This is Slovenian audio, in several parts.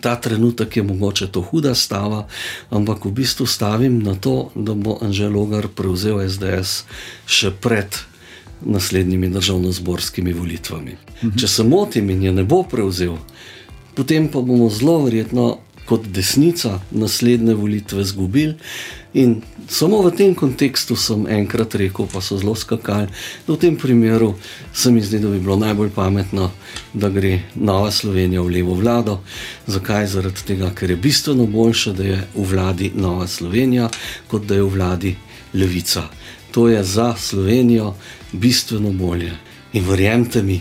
Ta trenutek je mogoče to huda stava, ampak v bistvu stavim na to, da bo Anžel Logar prevzel SDS še pred naslednjimi državno-zborskimi volitvami. Mhm. Če se motim in je ne bo prevzel, potem pa bomo zelo verjetno kot desnica naslednje volitve izgubili. In samo v tem kontekstu sem enkrat rekel, pa so zelo skakali, da v tem primeru se mi zdi, da bi bilo najbolj pametno, da gre Nova Slovenija v levo vlado. Zakaj? Zaradi tega, ker je bistveno boljše, da je v vladi Nova Slovenija, kot da je v vladi Levica. To je za Slovenijo bistveno bolje. In verjemite mi,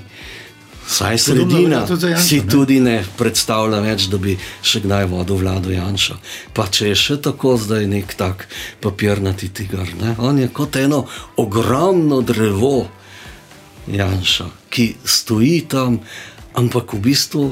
Saj sredina tudi Janša, si ne? tudi ne predstavlja več, da bi še kdaj vodil vlado Janša. Pa če je še tako zdaj nek tak papirnati tigar. Ne? On je kot eno ogromno drevo Janša, ki stoji tam, ampak v bistvu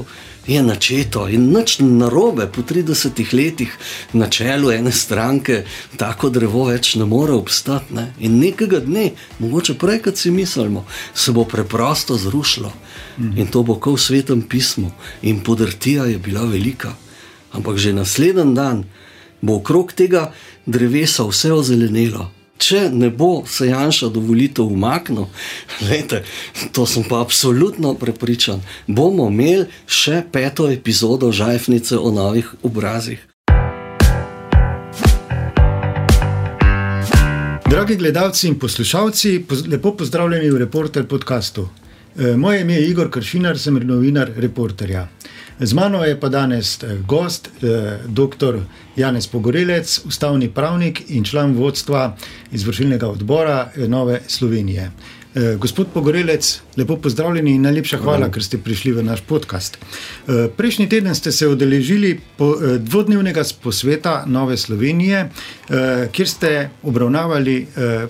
je načeto in nič narobe po 30 letih na čelu ene stranke, tako drevo več ne more obstati. Ne? In nekega dne, mogoče prej, kot si mislimo, se bo preprosto zrušilo mhm. in to bo kot v svetem pismu. In podrtija je bila velika. Ampak že naslednji dan bo okrog tega drevesa vse ozelenilo. Če ne bo se Janša dovolitev umaknil, lejte, to sem pa absolutno prepričan, bomo imeli še peto epizodo Žajfnice o novih obrazih. Dragi gledalci in poslušalci, lepo pozdravljeni v Reporter podkastu. E, moje ime je Igor Kršinar, sem novinar Reporterja. Z mano je pa danes eh, gost, eh, dr. Janez Pogorelec, ustavni pravnik in član vodstva izvršilnega odbora eh, Nove Slovenije. Gospod Pogorelec, lepo pozdravljeni in najlepša hvala, ker ste prišli v naš podcast. Prejšnji teden ste se odeležili dvodnevnega posveta Nove Slovenije, kjer ste obravnavali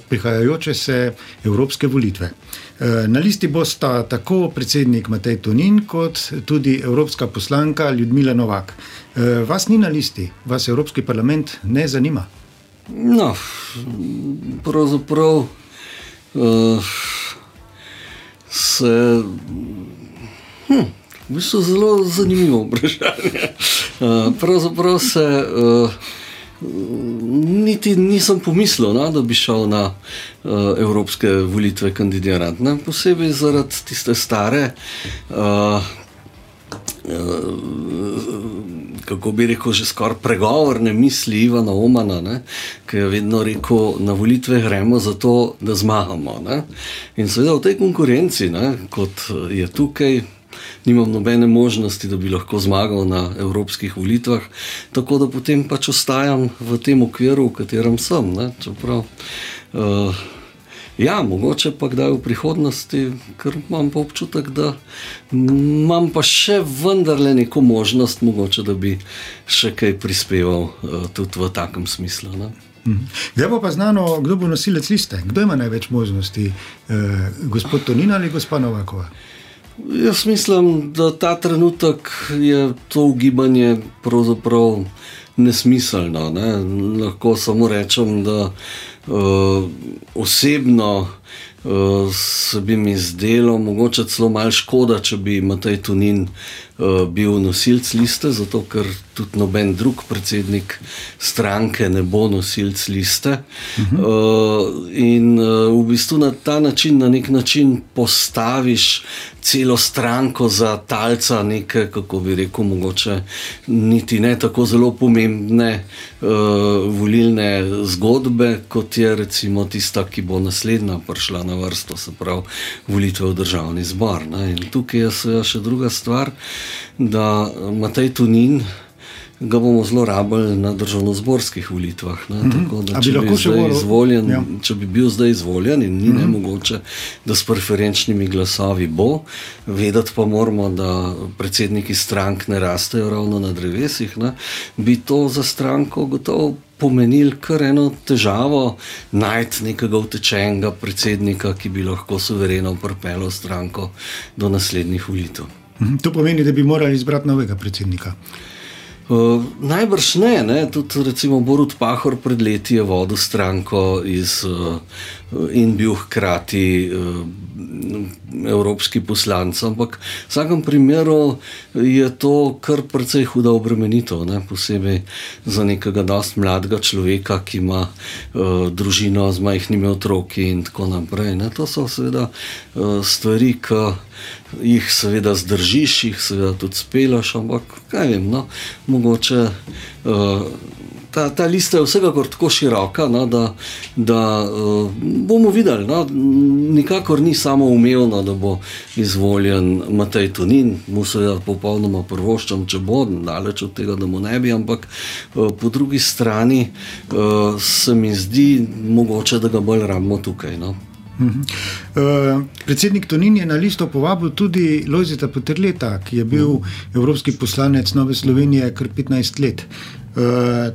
prihajajoče se evropske volitve. Eh, na listi bosta tako predsednik Matej Tonin, kot tudi evropska poslanka Ljudmila Novak. Eh, vas ni na listi, vas Evropski parlament ne zanima. No, pravzaprav se. Hm, v bistvu je zelo zanimivo vprašanje. Uh, pravzaprav se. Uh, niti nisem pomislil, no, da bi šel na uh, evropske volitve kandidirati. Posebej zaradi tiste stare. Uh, Kako bi rekel, že skoraj pregovorne misli Ivana Omana, ki je vedno rekel, na volitve gremo zato, da zmagamo. Ne? In seveda v tej konkurenci, ne, kot je tukaj, nimam nobene možnosti, da bi lahko zmagal na evropskih volitvah, tako da potem pač ostajam v tem okviru, v katerem sem. Čeprav, uh, ja, mogoče pa kdaj v prihodnosti, ker imam pa občutek, da imam pa še vendarle neko možnost, mogoče, da bi še kaj prispeval uh, tudi v takem smislu. Ne? Mhm. Zdaj pa, pa znano, kdo bo nosilec liste, kdo ima največ možnosti, eh, gospod Tonin ali gospod Novakova. Jaz mislim, da ta trenutek je to ugibanje pravzaprav nesmiselno. Ne? Lahko samo rečem, da uh, osebno uh, se bi mi zdelo, mogoče celo malo škoda, če bi Matej Tunin uh, bil nosilc liste, zato ker tudi noben drug predsednik stranke ne bo nosilc liste. Uh -huh. uh, in uh, v bistvu na ta način, na nek način, postaviš celo stranko za talca, nekaj, kako bi rekel, mogoče niti ne tako zelo pomembne uh, volilne zgodbe, kot je recimo tista, ki bo naslednja prišla na vrsto, se pravi volitve v državni zbor. Ne? In tukaj je še druga stvar, da Matej Tunin ga bomo zelo rabili na državno-zborskih volitvah. Mm -hmm. če, bi bi izvoljen, ja. če bi bil zdaj izvoljen in ni mm -hmm. ne mogoče, da s preferenčnimi glasovi bo, vedeti pa moramo, da predsedniki strank ne rastejo ravno na drevesih, ne, bi to za stranko gotovo. Pomenili kar eno težavo najti nekega utečenega predsednika, ki bi lahko suvereno pripeljal stranko do naslednjih volitev. Mhm. To pomeni, da bi morali izbrati novega predsednika. Uh, najbrž ne, ne. tudi recimo Borut Pahor pred leti je vodil stranko iz uh, in bil hkrati evropski poslanec. Ampak v vsakem primeru je to kar precej huda obremenitev, ne? posebej za nekega dost mladega človeka, ki ima uh, družino z majhnimi otroki in tako naprej. Ne? To so seveda uh, stvari, ki jih seveda zdržiš, jih seveda tudi spelaš, ampak kaj vem, no? mogoče. Uh, ta, ta lista je vsekakor tako široka, no, da, da uh, bomo videli. No, nikakor ni samo umevno, da bo izvoljen Matej Tunin, mu se je popolnoma prvoščam, če bo, daleč od tega, da mu ne bi, ampak uh, po drugi strani uh, se mi zdi mogoče, da ga bolj rabimo tukaj. No. Uh, predsednik Tonin je na listo povabil tudi Lojzeta Petrleta, ki je bil uh -huh. evropski poslanec Nove Slovenije kar 15 let. Uh,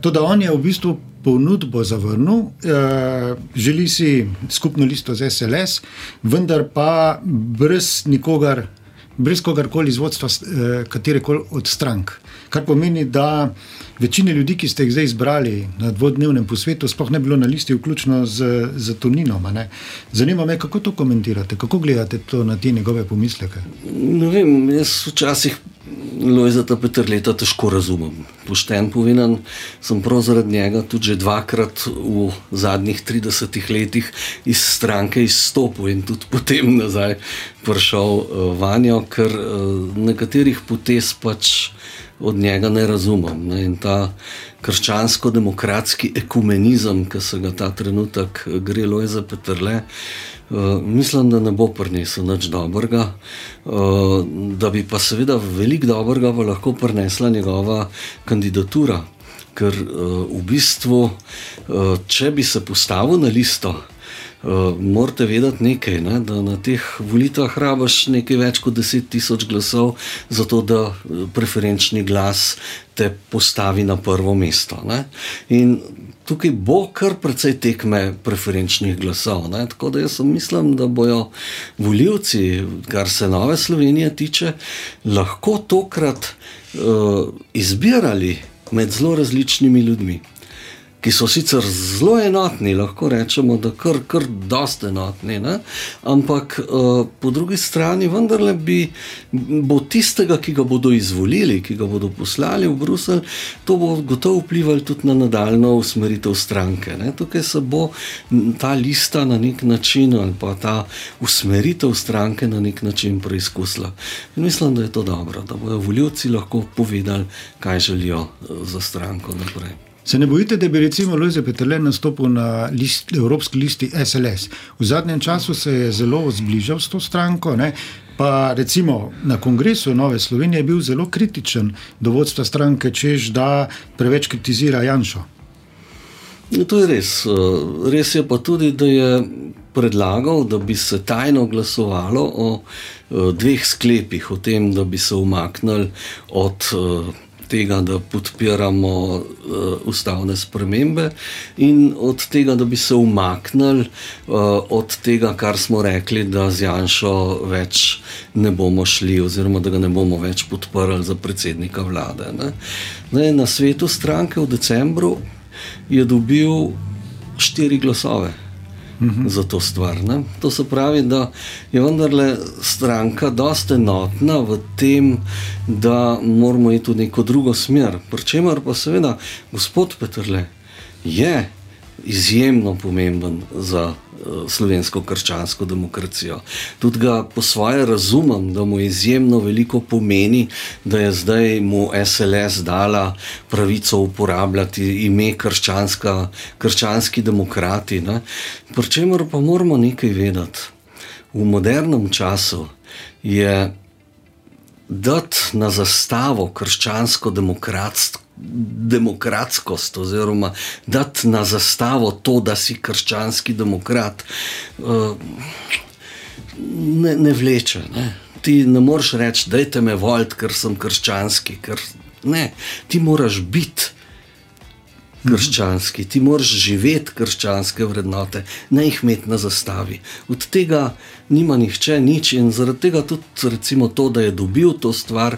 to, da on je v bistvu ponudbo zavrnil, uh, želi si skupno listo z SLS, vendar pa brez nikogar, brez kogarkoli iz vodstva uh, katerekoli od strank. Kar pomeni, da večina ljudi, ki ste jih zdaj izbrali na dvodnevnem posvetu, sploh ne bilo na listi, vključno z, z Toninom. Zanima me, kako to komentirate, kako gledate to na te njegove pomisleke. Ne vem, jaz včasih. Lojzeta Petrleta težko razumem. Pošten povedan, sem prav zaradi njega tudi že dvakrat v zadnjih 30 letih iz stranke izstopil in tudi potem nazaj prišel uh, vanjo, ker uh, nekaterih potez pač od njega ne razumem. Ne? In ta krščansko-demokratski ekumenizem, ki se ga ta trenutek gre Lojza Petrle. Uh, mislim, da ne bo prinesel nič dobrega, uh, da bi pa seveda veliko dobrega lahko prinesla njegova kandidatura. Ker uh, v bistvu, uh, če bi se postavil na listo, Uh, morate vedeti nekaj, ne? da na teh volitvah rabaš nekaj več kot 10 tisoč glasov, zato da preferenčni glas te postavi na prvo mesto. Ne? In tukaj bo kar precej tekme preferenčnih glasov. Ne? Tako da jaz mislim, da bodo voljivci, kar se nove Slovenije tiče, lahko tokrat uh, izbirali med zelo različnimi ljudmi ki so sicer zelo enotni, lahko rečemo, da kar, kar dosta enotni, ne? ampak uh, po drugi strani vendarle bi, bo tistega, ki ga bodo izvolili, ki ga bodo poslali v Bruselj, to bo gotovo vplivalo tudi na nadaljno usmeritev stranke. Ne? Tukaj se bo ta lista na nek način ali pa ta usmeritev stranke na nek način preizkusila. In mislim, da je to dobro, da bodo voljivci lahko povedali, kaj želijo eh, za stranko naprej. Se ne bojite, da bi recimo Lojze Petrle nastopil na list, evropski listi SLS? V zadnjem času se je zelo zbližal s to stranko. Ne? Pa recimo na kongresu Nove Slovenije je bil zelo kritičen do vodstva stranke, čež da preveč kritizira Janša. No, to je res. Res je pa tudi, da je predlagal, da bi se tajno glasovalo o dveh sklepih, o tem, da bi se umaknili od tega, da podpiramo uh, ustavne spremembe, in od tega, da bi se umaknili uh, od tega, kar smo rekli, da z Janšo več ne bomo šli, oziroma da ga ne bomo več podprli za predsednika vlade. Ne? Ne, na svetu stranke v decembru je dobil štiri glasove za to stvar. Ne? To se pravi, da je vendarle stranka dosta enotna v tem, da moramo iti v neko drugo smer. Pričemer pa seveda gospod Petrle je izjemno pomemben za slovensko krščansko demokracijo. Tudi ga po svoje razumem, da mu izjemno veliko pomeni, da je zdaj mu SLS dala pravico uporabljati ime krščanski demokrati. Pričemer pa moramo nekaj vedeti. V modernem času je dati na zastavo krščansko-demokratsko demokratskost, oziroma dati na zastavo to, da si krščanski demokrat, eh, ne, ne vleče. Ne. Ti ne moreš reči, da je te me voliti, ker sem krščanski. Ker, ne, ti moraš biti krščanski, ti moraš živeti krščanske vrednote, ne jih imeti na zastavi. Od tega nima nihče nič in zaradi tega tudi recimo, to, da je dobil to stvar,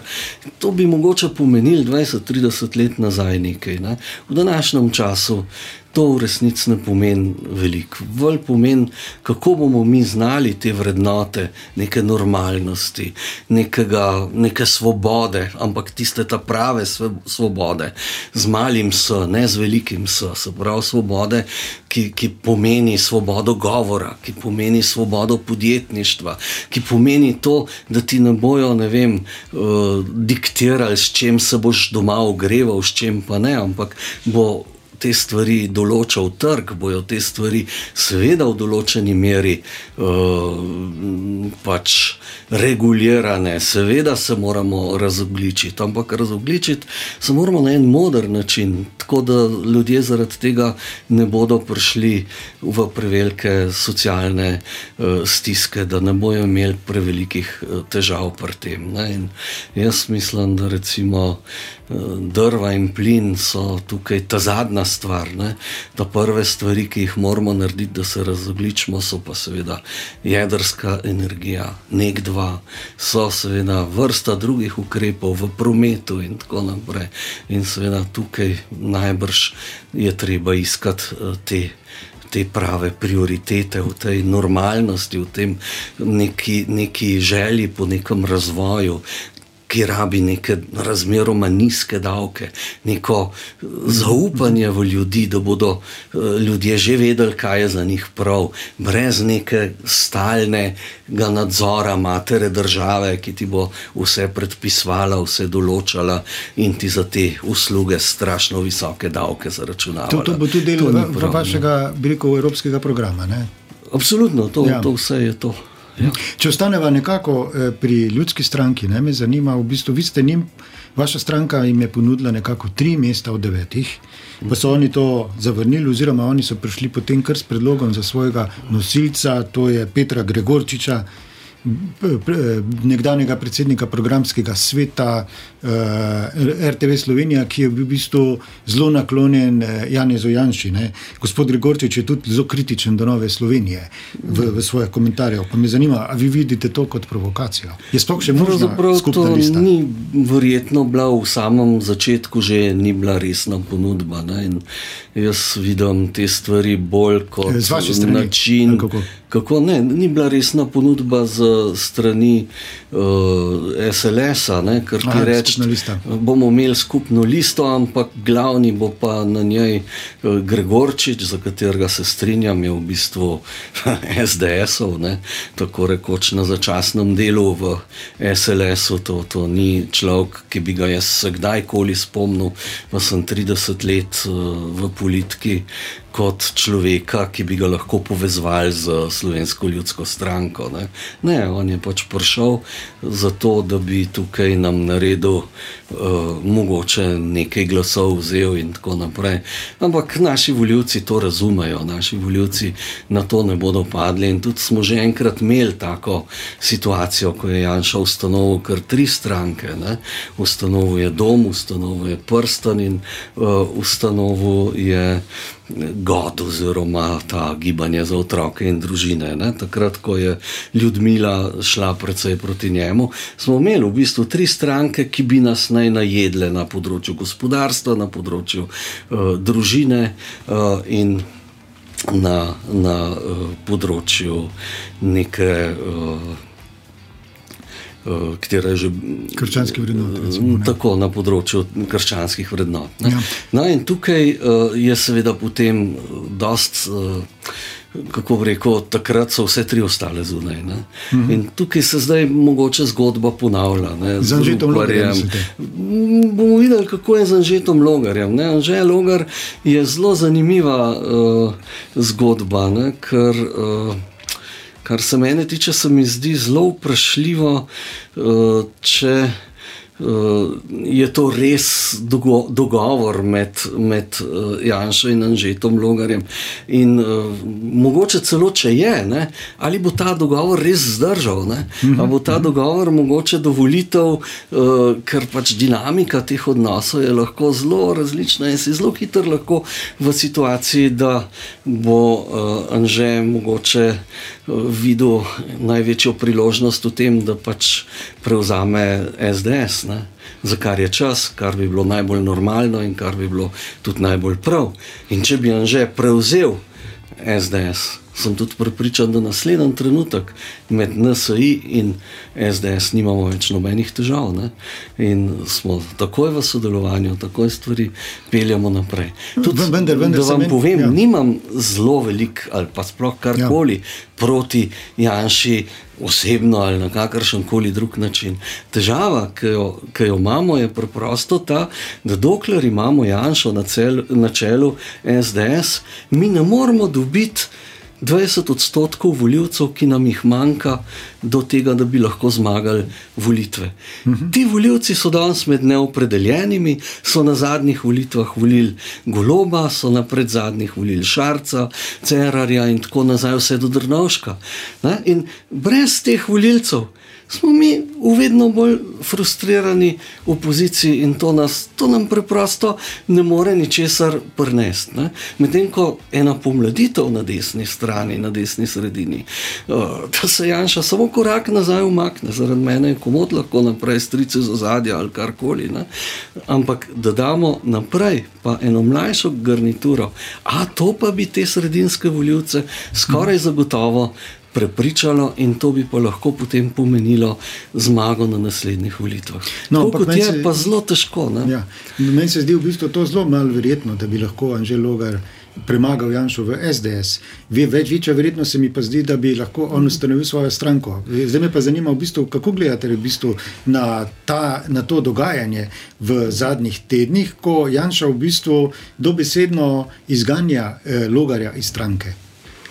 to bi mogoče pomenil 20-30 let nazaj nekaj. Ne? V današnjem času to v resnici ne pomeni veliko. Bolj pomeni, kako bomo mi znali te vrednote, neke normalnosti, nekega, neke svobode, ampak tiste ta prave svobode, z malim s, ne z velikim s, se pravi svobode, ki, ki pomeni svobodo govora, ki pomeni svobodo podjetništva, ki pomeni to, da ti ne bojo, ne vem, uh, diktirali, s čim se boš doma ogreval, s čim pa ne, ampak bo te stvari določal trg, bojo te stvari, seveda, v določeni meri uh, pač regulirane, seveda se moramo razogličiti, ampak razogličiti se moramo na en modern način, tako da ljudje zaradi tega ne bodo prišli v prevelike socialne uh, stiske, da ne bojo imeli prevelikih uh, težav pri tem. Jaz mislim, da recimo drva in plin so tukaj ta zadnja stvar. Ne? Ta prve stvari, ki jih moramo narediti, da se razogličimo, so pa seveda jedrska energija, nek dva, so seveda vrsta drugih ukrepov v prometu in tako naprej. In seveda tukaj najbrž je treba iskati eh, te. Te prave prioritete v tej normalnosti, v tem neki, neki želji po nekem razvoju, ki rabi neke razmeroma nizke davke, neko zaupanje v ljudi, da bodo eh, ljudje že vedeli, kaj je za njih prav, brez neke stalnega nadzora matere države, ki ti bo vse predpisvala, vse določala in ti za te usluge strašno visoke davke zaračunala. To, to bo tudi del vašega, bi rekel, evropskega programa. Ne? Absolutno, to, ja. to vse je to. Ja. Če ostaneva nekako eh, pri ljudski stranki, ne, me zanima, v bistvu, vi ste njim, vaša stranka jim je ponudila nekako tri mesta od devetih, pa so oni to zavrnili, oziroma oni so prišli potem kar s predlogom za svojega nosilca, to je Petra Gregorčiča nekdanjega predsednika programskega sveta eh, RTV Slovenija, ki je v bistvu zelo naklonjen uh, Janezu Janši. Ne. Gospod Gregorčič je tudi zelo kritičen do Nove Slovenije v, v svojih komentarjih. Pa me zanima, ali vi vidite to kot provokacijo? Je sploh še možno? To ni verjetno bila v samem začetku, že ni bila resna ponudba. Jaz vidim te stvari bolj kot način. Kako? Kako ne, ni bila resna ponudba z strani uh, eh, SLS-a, ker ti reče, da bomo imeli skupno listo, ampak glavni bo pa na njej uh, Gregorčič, za katerega se strinjam, je v bistvu SDS-ov, tako rekoč na začasnem delu v SLS-u. To, to ni človek, ki bi ga jaz kdajkoli spomnil, pa sem 30 let uh, v politiki kot človeka, ki bi ga lahko povezali z slovensko ljudsko stranko. Ne, ne on je pač prišel zato, da bi tukaj nam naredil uh, mogoče nekaj glasov, vzel in tako naprej. Ampak naši voljivci to razumejo, naši voljivci na to ne bodo padli. In tudi smo že enkrat imeli tako situacijo, ko je Janša ustanovil kar tri stranke. Ne. Ustanovil je dom, ustanovil je prsten in uh, ustanovil je. God, oziroma ta gibanje za otroke in družine. Ne? Takrat, ko je Ljudmila šla precej proti njemu, smo imeli v bistvu tri stranke, ki bi nas naj najedle na področju gospodarstva, na področju uh, družine uh, in na, na uh, področju neke. Uh, katera je že. Krščanski vrednot. Recimo, tako na področju krščanskih vrednot. Ja. No, in tukaj uh, je seveda potem dost. Uh, Kako bi rekel, takrat so vse tri ostale zunaj. Uh mhm. -huh. In tukaj se zdaj mogoče zgodba ponavlja. Z Anžetom Logarjem. Bomo videli, kako je z Anžetom Logarjem. Anže Logar je zelo zanimiva uh, zgodba, ne? ker. Uh, Kar se mene tiče, se mi zdi zelo vprašljivo, eh, če uh, je to res dogo dogovor med, med uh, Janšo in Anžetom Logarjem. In uh, mogoče celo, če je, ne, ali bo ta dogovor res zdržal, ne, mhm. ali bo ta dogovor mogoče dovolitev, uh, ker pač dinamika teh odnosov je lahko zelo različna in si zelo hitro lahko v situaciji, da bo uh, Anže mogoče. Videl največjo priložnost v tem, da pač prevzame SDS ne? za kar je čas, kar bi bilo najbolj normalno in kar bi bilo tudi najbolj prav. In če bi on že prevzel SDS, sem tudi pripričan, da naslednji trenutek med NSI in SDS nimamo več nobenih težav. Ne? In smo takoj v sodelovanju, takoj stvari peljemo naprej. Tudi, vendar, vendar, da vam povem, ja. nimam zelo velik ali pa sploh karkoli ja. proti Janši. Osebno ali na kakršen koli drug način. Težava, ki jo, ki jo imamo, je preprosto ta, da dokler imamo Janša na, na čelu SDS, mi ne moremo dobiti 20 odstotkov voljivcev, ki nam jih manjka, do tega, da bi lahko zmagali volitve. Mhm. Ti voljivci so danes med neopredeljenimi, so na zadnjih volitvah volili Goloba, so na predzadnjih volili Šarca, Cerarja in tako nazaj, vse do Drnovška. Ne? In brez teh voljivcev smo mi v vedno bolj frustrirani opoziciji in to, nas, to nam preprosto ne more ničesar prnesti. Medtem ko ena pomladitev na desni strani, na desni sredini, uh, da se Janša samo korak nazaj umakne, zaradi mene je komod lahko naprej strice za zadje ali karkoli. Ne? Ampak da damo naprej pa eno mlajšo garnituro, a to pa bi te sredinske voljivce skoraj zagotovo prepričalo in to bi pa lahko potem pomenilo zmago na naslednjih volitvah. No, kot je se, pa zelo težko. Ja, meni se zdi v bistvu to zelo malo verjetno, da bi lahko Anžel Logar. Premagal Janša v SDS. Več večja verjetnost se mi pa zdi, da bi lahko on ustanovil svojo stranko. Zdaj me pa zanima, v bistvu, kako gledate v bistvu na, ta, na to dogajanje v zadnjih tednih, ko Janša v bistvu dobesedno izganja eh, Logarja iz stranke.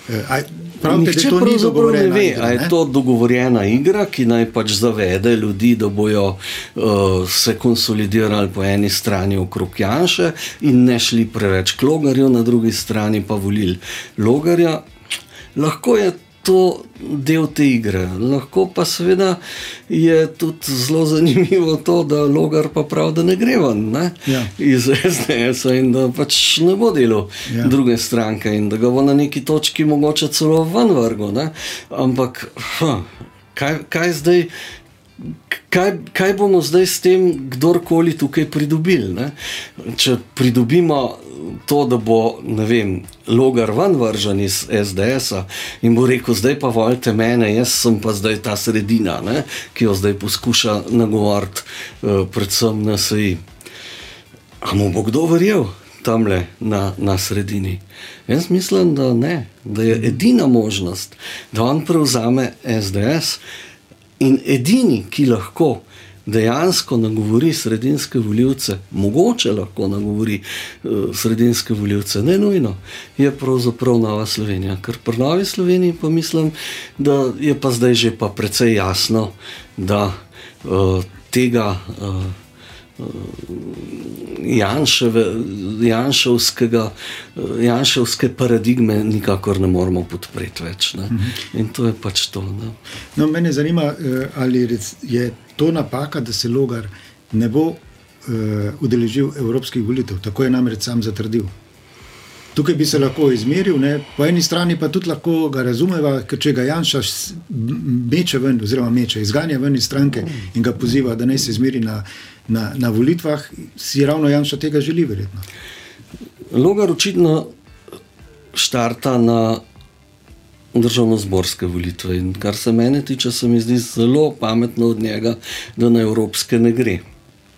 Eh, Pravite, Nihče pravzaprav ne ve, igra, ne? je to dogovorjena igra, ki naj pač zavede ljudi, da bojo uh, se konsolidirali po eni strani okrog Janša in ne šli preveč k logarju, na drugi strani pa volili logarja. Lahko je to del te igre. Lahko pa seveda je tudi zelo zanimivo to, da Logar pa pravi, da ne gre ven ne? Ja. iz SDS-a in da pač ne bo delo ja. druge stranke in da ga bo na neki točki mogoče celo ven vrgo. Ampak ha, kaj, kaj zdaj? Kaj, kaj bomo zdaj s tem, kdorkoli tukaj pridobili? Če pridobimo to, da bo vem, logar ven vržen iz SDS-a in bo rekel, zdaj pa volite mene, jaz sem pa zdaj ta sredina, ne, ki jo zdaj poskuša nagovoriti, uh, predvsem na SEI. Ampak bo kdo verjel tam le na, na sredini? Jaz mislim, da ne, da je edina možnost, da on prevzame SDS in edini, ki lahko dejansko nagovori sredinske voljivce, mogoče lahko nagovori uh, sredinske voljivce, ne nujno, je pravzaprav Nova Slovenija. Ker pri Novi Sloveniji pa mislim, da je pa zdaj že pa precej jasno, da uh, tega. Uh, Janševe, Janševskega, Janševske paradigme nikakor ne moremo podpreti več. Ne? Mhm. In to je pač to. No, mene zanima, ali je to napaka, da se Logar ne bo uh, udeležil evropskih volitev. Tako je namreč sam zatrdil. Tukaj bi se lahko izmeril, ne? po eni strani pa tudi lahko ga razumeva, ker če ga Janša meče ven, oziroma meče, izganja ven iz stranke in ga poziva, da naj se izmeri na, na, na volitvah, si ravno Janša tega želi, verjetno. Logar očitno štarta na državno-zborske volitve. In kar se mene tiče, se mi zdi zelo pametno od njega, da na evropske ne gre.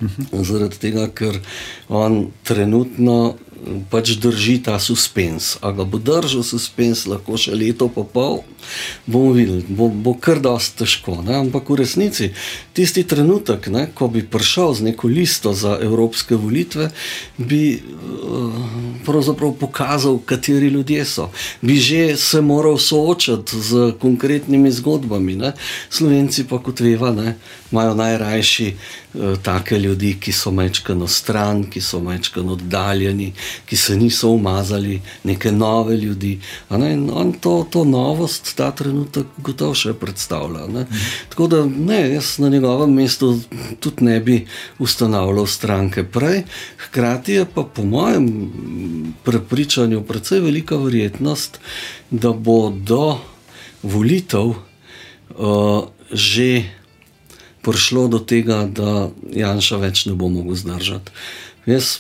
Mhm. Zaradi tega, ker on trenutno pač drži ta suspens. A ga bo držal suspens, lahko še leto pa pol, bomo videli, bo, bo kar dosti težko. Ne? Ampak v resnici tisti trenutek, ne, ko bi prišel z neko listo za evropske volitve, bi uh, pravzaprav pokazal, kateri ljudje so. Bi že se moral soočati z konkretnimi zgodbami. Ne? Slovenci pa, kot veva, ne, imajo najrajši uh, take ljudi, ki so mečkano stran, ki so mečkano oddaljeni, ki se niso umazali, neke nove ljudi. Ne? In on to, to novost ta trenutek gotovo še predstavlja. Ne? Tako da ne, jaz na njegovem mestu tudi ne bi ustanavljal stranke prej. Hkrati je pa po mojem prepričanju precej velika verjetnost, da bo do volitev uh, že prišlo do tega, da Janša več ne bo mogel zdržati. Jaz,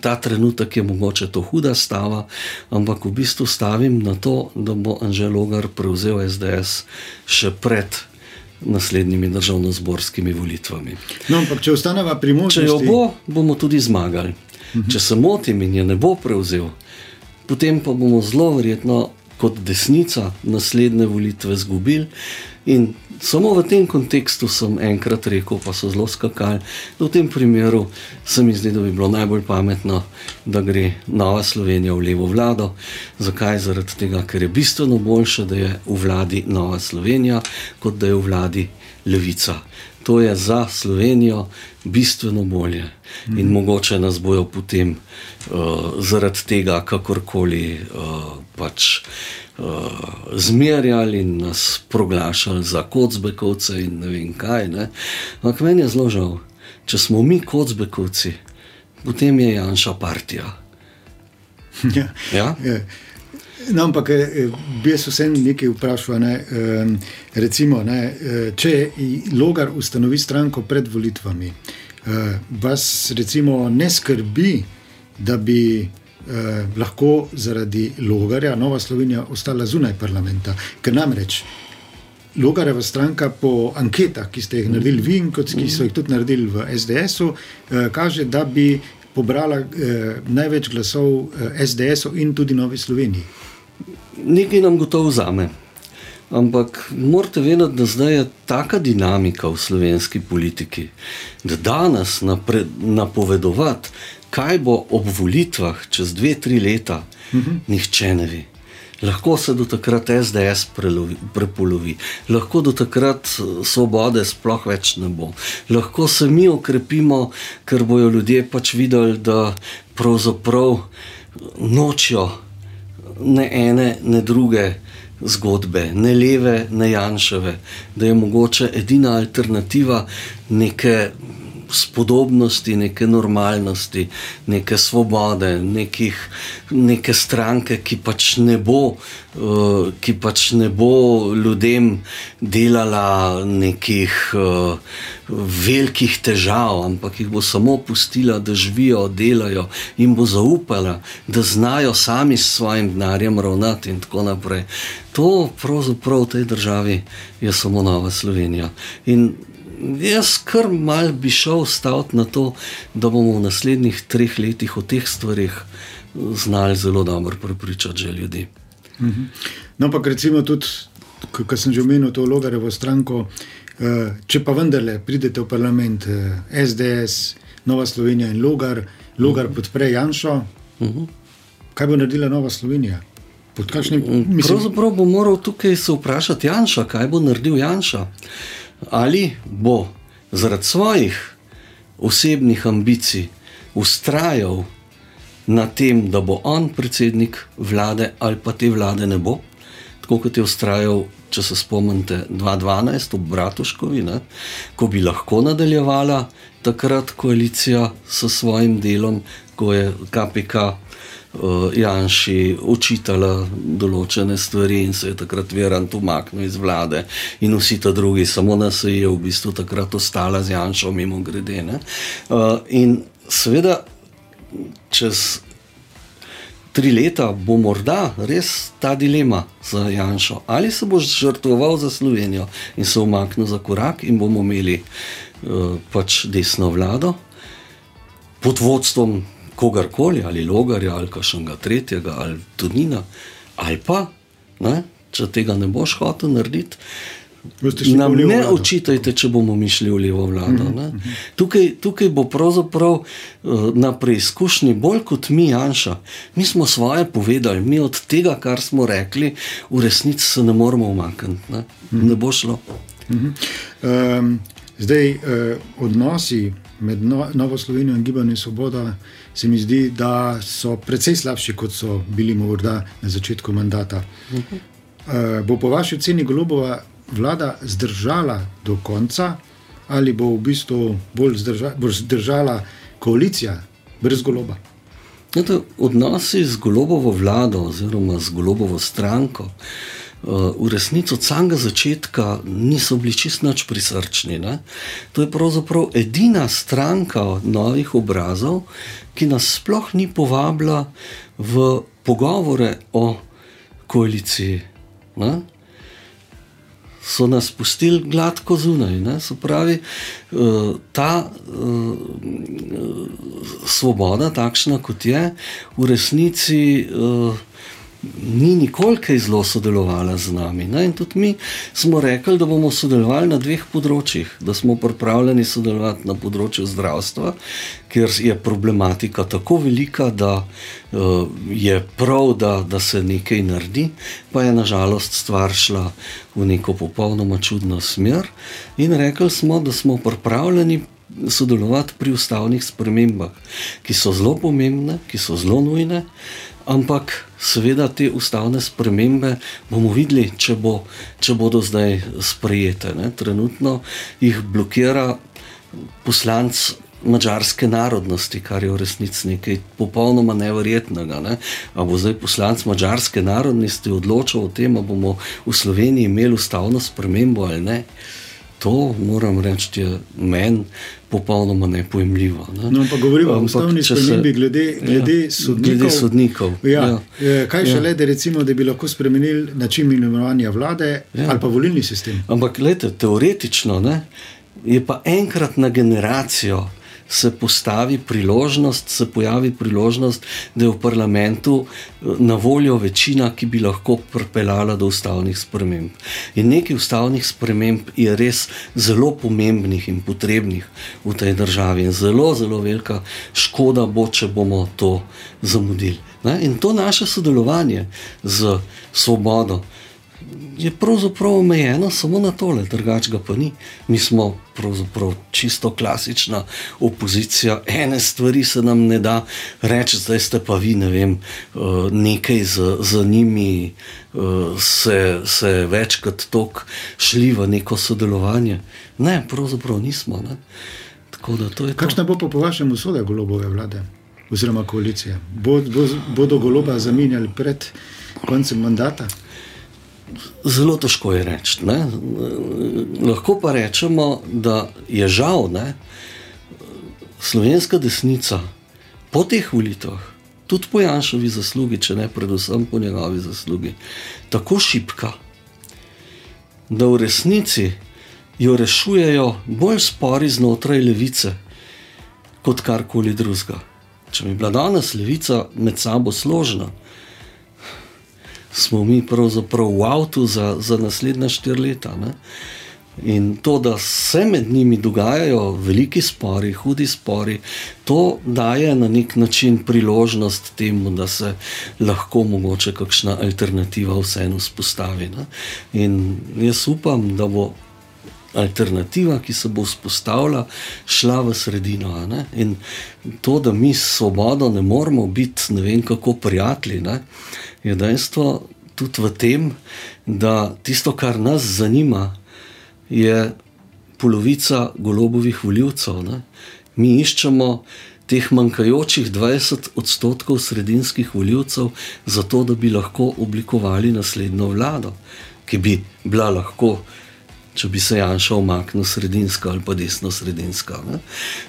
ta trenutek je mogoče to huda stava, ampak v bistvu stavim na to, da bo Anžel Logar prevzel SDS še pred naslednjimi državno-zborskimi volitvami. No, ampak če ostaneva pri možnosti. Če jo bo, bomo tudi zmagali. Če se motim in je ne bo prevzel, potem pa bomo zelo verjetno kot desnica naslednje volitve izgubili. In samo v tem kontekstu sem enkrat rekel, pa so zelo skakali, da v tem primeru se mi zdi, da bi bilo najbolj pametno, da gre Nova Slovenija v levo vlado. Zakaj? Zaradi tega, ker je bistveno boljše, da je v vladi Nova Slovenija, kot da je v vladi Levica. To je za Slovenijo bistveno bolje in mm. mogoče nas bojo potem uh, zaradi tega, kakorkoli uh, pač zmerjali in nas proglašali za kocbekovce in ne vem kaj. Ampak meni je zelo žal, če smo mi kocbekovci, potem je Janša partija. Ja. Ja? Ja. No, ampak eh, bi jaz vsem nekaj vprašal. Ne, recimo, ne, eh, če Logar ustanovi stranko pred volitvami, vas recimo ne skrbi, da bi eh, lahko zaradi Logarja Nova Slovenija ostala zunaj parlamenta. Ker namreč Logarjeva stranka po anketah, ki ste jih naredili vi in ki so jih tudi naredili v SDS-u, eh, kaže, da bi pobrala eh, največ glasov eh, SDS-u in tudi Novi Sloveniji. Nekaj nam gotovo vzame. Ampak morate vedeti, da zdaj je taka dinamika v slovenski politiki, da danes napovedovati, kaj bo ob volitvah čez dve, tri leta, uh mhm. -huh. nihče ne ve. Lahko se do takrat SDS prelovi, prepolovi, lahko do takrat eh, svobode sploh več ne bo. Lahko se mi okrepimo, ker bojo ljudje pač videli, da pravzaprav nočijo ne ene, ne druge zgodbe, ne leve, ne janševe, da je mogoče edina alternativa neke spodobnosti, neke normalnosti, neke svobode, nekih, neke stranke, ki pač, ne bo, uh, ki pač ne bo ljudem delala nekih uh, velikih težav, ampak jih bo samo pustila, da živijo, delajo in bo zaupala, da znajo sami s svojim denarjem ravnati in tako naprej. To pravzaprav v tej državi je samo Nova Slovenija. In jaz kar mal bi šel staviti na to, da bomo v naslednjih treh letih o teh stvarih znali zelo dobro prepričati ljudi. Mhm. No, pa recimo tudi, kot sem že omenil, to Logarevo stranko. Eh, če pa vendarle pridete v parlament, SDS, eh, Nova Slovenija in Logar, Logar mhm. podpre Janša, mhm. kaj bo naredila Nova Slovenija? Kakšnim, mislim... Pravzaprav bo moral tukaj se vprašati Janša, kaj bo naredil Janša. Uh, ali bo zaradi svojih osebnih ambicij ustrajal na tem, da bo on predsednik vlade, ali pa te vlade ne bo, tako kot je ustrajal. Če se spomnite, 2012 v Bratuškovi, ne, ko bi lahko nadaljevala takrat koalicija s svojim delom, ko je KPK Janši očitala določene stvari in se je takrat Verant umaknil iz vlade, in vsi ti drugi, samo nas je v bistvu takrat ostala z Janšo, mimo grede. Uh, in seveda, čez tri leta bo morda res ta dilema za Janšo, ali se boš žrtvoval za Slovenijo in se umaknil za korak, in bomo imeli uh, pač desno vlado pod vodstvom kogarkoli, ali logarja, ali kašnega tretjega, ali tunina, ali pa, ne, če tega ne boš hotel narediti. Nam ne vlado. očitajte, če bomo mišli v levo vlado. Mm -hmm. tukaj, tukaj bo pravzaprav uh, na preizkušnji bolj kot mi, Janša. Mi smo svoje povedali, mi od tega, kar smo rekli, v resnici se ne moremo umakniti. Ne? Mm -hmm. ne bo šlo. Mm -hmm. um, zdaj, uh, odnosi med no, Novo Slovenijo in Gibanjem Svoboda se mi zdi, da so precej slabši, kot so bili morda na začetku mandata. Uh -huh. uh, bo po vaši oceni Golobova vlada zdržala do konca, ali bo v bistvu bolj zdrža, bolj zdržala koalicija brez Goloba? Odnosi z Golobovo vlado oziroma z Golobovo stranko v resnici od samega začetka niso bili čist nič prisrčni. Ne? To je pravzaprav edina stranka novih obrazov, ki nas sploh ni povabila v pogovore o koaliciji. Ne? So nas pustili gladko zunaj. Ne? Se pravi, eh, ta uh, svoboda, takšna kot je, v resnici. Uh, ni nikoli kaj zelo sodelovala z nami. Ne? In tudi mi smo rekli, da bomo sodelovali na dveh področjih, da smo pripravljeni sodelovati na področju zdravstva, ker je problematika tako velika, da uh, je prav, da, da se nekaj naredi, pa je nažalost stvar šla v neko popolnoma čudno smer. In rekli smo, da smo pripravljeni. Sodelovati pri ustavnih spremembah, ki so zelo pomembne, ki so zelo nujne, ampak seveda te ustavne spremembe bomo videli, če, bo, če bodo zdaj sprejete. Ne. Trenutno jih blokira poslanc mačarske narodnosti, kar je v resnici nekaj popolnoma nevrjetnega. Ne. A bo zdaj poslanc mačarske narodnosti odločil o tem, ali bomo v Sloveniji imeli ustavno spremembo ali ne. To moram reči, je meni popolnoma nepojemljivo. Ne? No, pa govorimo o ustavni spremembi glede, glede ja, sodnikov. Glede sodnikov. Ja. Ja. Kaj še ja. le, da, recimo, da bi lahko spremenili način imenovanja vlade ja. ali pa volilni sistem? Ampak, gledajte, teoretično ne, je pa enkrat na generacijo se postavi priložnost, se pojavi priložnost, da je v parlamentu eh, na voljo večina, ki bi lahko pripeljala do ustavnih sprememb. In nekaj ustavnih sprememb je res zelo pomembnih in potrebnih v tej državi. In zelo, zelo velika škoda bo, če bomo to zamudili. Ne? In to naše sodelovanje z svobodo je pravzaprav omejeno samo na tole, drugačnega pa ni. Mi smo pravzaprav čisto klasična opozicija, ene stvari se nam ne da reči, zdaj ste pa vi, ne vem, eh, nekaj za, za njimi, eh, se, se večkrat tok šli v neko sodelovanje. Ne, pravzaprav nismo. Ne. Kakšna bo po vašem usoda golobove vlade oziroma koalicije? Bod, bo, bodo goloba zamenjali pred koncem mandata? Zelo težko je reči. Ne? Lahko pa rečemo, da je žal ne? slovenska desnica po teh volitvah, tudi po Janšovi zaslugi, če ne predvsem po njegovi zaslugi, tako šipka, da v resnici jo rešujejo bolj spori znotraj levice kot karkoli drugega. Če bi bila danes levica med sabo složna, smo mi pravzaprav v avtu za, za naslednja štiri leta. Ne? In to, da se med njimi dogajajo veliki spori, hudi spori, to daje na nek način priložnost temu, da se lahko mogoče kakšna alternativa vseeno spostavi. Ne? In jaz upam, da bo alternativa, ki se bo vzpostavila, šla v sredino. In to, da mi s svobodo ne moremo biti ne vem kako prijatelji. Ne? Je dejstvo tudi v tem, da tisto, kar nas zanima, je polovica golobovih voljivcev. Ne? Mi iščemo teh manjkajočih 20 odstotkov sredinskih voljivcev, zato da bi lahko oblikovali naslednjo vlado, ki bi bila lahko. Če bi se Janša omaknil sredinska ali pa desno sredinska.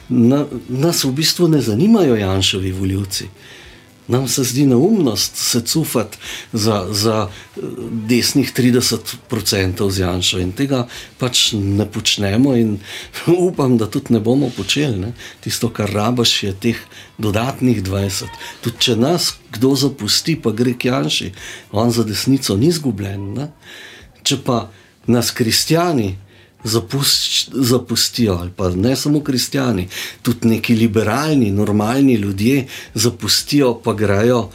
Na, nas v bistvu ne zanimajo Janšovi voljivci. Nam se zdi neumnost se cufati za, za eh, desnih 30% z Janša in tega pač ne počnemo, in upam, da tudi ne bomo počeli. Ne. Tisto, kar rabaš, je teh dodatnih 20. Tudi če nas kdo zapusti, pa gre k Janši, on za desnico ni izgubljen. Če pa nas kristijani zapust, zapustijo, ali pa ne samo kristijani, tudi neki liberalni, normalni ljudje zapustijo, pa grejo uh,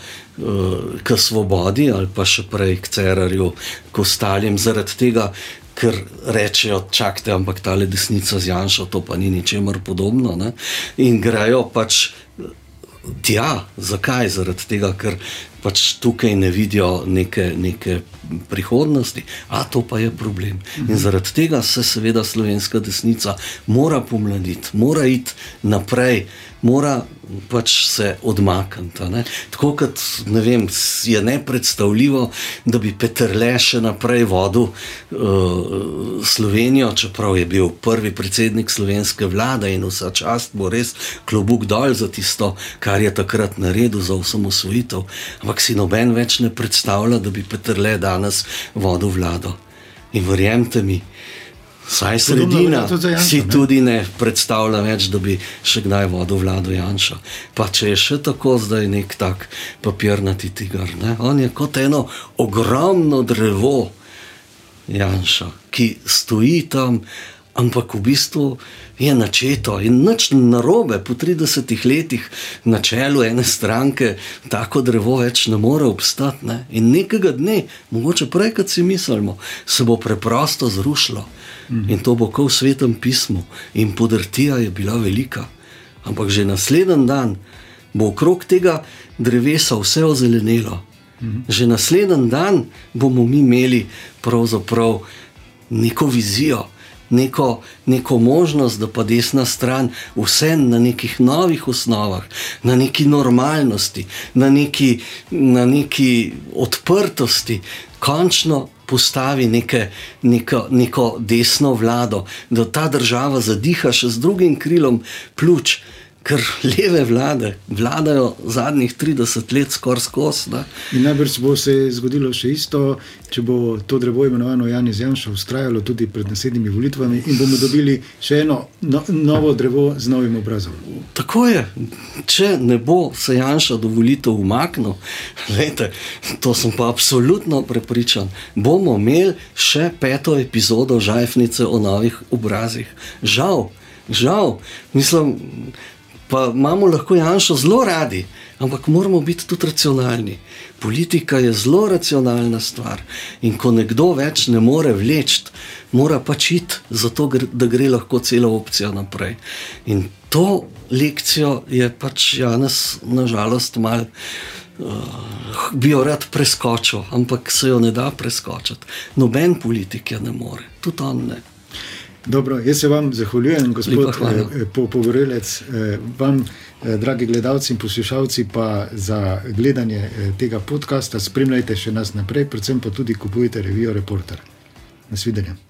k svobodi ali pa še prej k cerarju, k ostalim, zaradi tega. Ker rečejo, čakajte, ampak ta le desnica z Janšo, to pa ni ničemer podobno. Ne? In grejo pač tja, zakaj? Zaradi tega, ker pač tukaj ne vidijo neke, neke prihodnosti, a to pa je problem. In zaradi tega se seveda slovenska desnica mora pomladiti, mora iti naprej, mora pač se odmakniti. Tako kot ne vem, je nepredstavljivo, da bi Peter Le še naprej vodil uh, Slovenijo, čeprav je bil prvi predsednik slovenske vlade in vsa čast bo res klobuk dol za tisto, kar je takrat naredil za osamosvojitev. Ampak si noben več ne predstavlja, da bi Peter Le danes vodil vlado. In verjemite mi, Saj sredina tudi Janša, si ne? tudi ne predstavlja več, da bi še kdaj vodil vlado Janša. Pa če je še tako zdaj nek tak papirnati tiger. Ne? On je kot eno ogromno drevo Janša, ki stoji tam, ampak v bistvu je načeto in nič narobe. Po 30 letih na čelu ene stranke tako drevo več ne more obstati. Ne? In nekega dne, mogoče prej, kot si mislimo, se bo preprosto zrušilo. In to bo kot v svetem pismu, in podrtija je bila velika. Ampak že naslednji dan bo okrog tega drevesa vse ozelenelo. Že naslednji dan bomo mi imeli pravzaprav neko vizijo, neko, neko možnost, da pa desna stran vse na nekih novih osnovah, na neki normalnosti, na neki, na neki odprtosti, končno postavi neke, neko, neko desno vlado, da ta država zadiha še z drugim krilom pljuč. Ker leve vlade vladajo zadnjih 30 let skoraj skozi. najbrž bo se zgodilo še isto, če bo to drevo imenovano Janis Janša ustrajalo tudi pred naslednjimi volitvami in bomo dobili še eno no, novo drevo z novim obrazom. Tako je. Če ne bo se Janša do volitev umaknil, lejte, to sem pa absolutno prepričan, bomo imeli še peto epizodo Žajfnice o novih obrazih. Žal, žal, mislim, pa imamo lahko Janša zelo radi, ampak moramo biti tudi racionalni. Politika je zelo racionalna stvar in ko nekdo več ne more vleči, mora pač iti, zato da gre lahko cela opcija naprej. In to lekcijo je pač Janes, nažalost, mal. Uh, bi jo rad preskočil, ampak se jo ne da preskočiti. Noben politik je ne more, tudi on ne. Dobro, jaz se vam zahvaljujem, gospod hvala. eh, eh, vam, eh, dragi gledalci in poslušalci, pa za gledanje tega podcasta. Spremljajte še nas naprej, predvsem pa tudi kupujte revijo Reporter. Nasvidenje.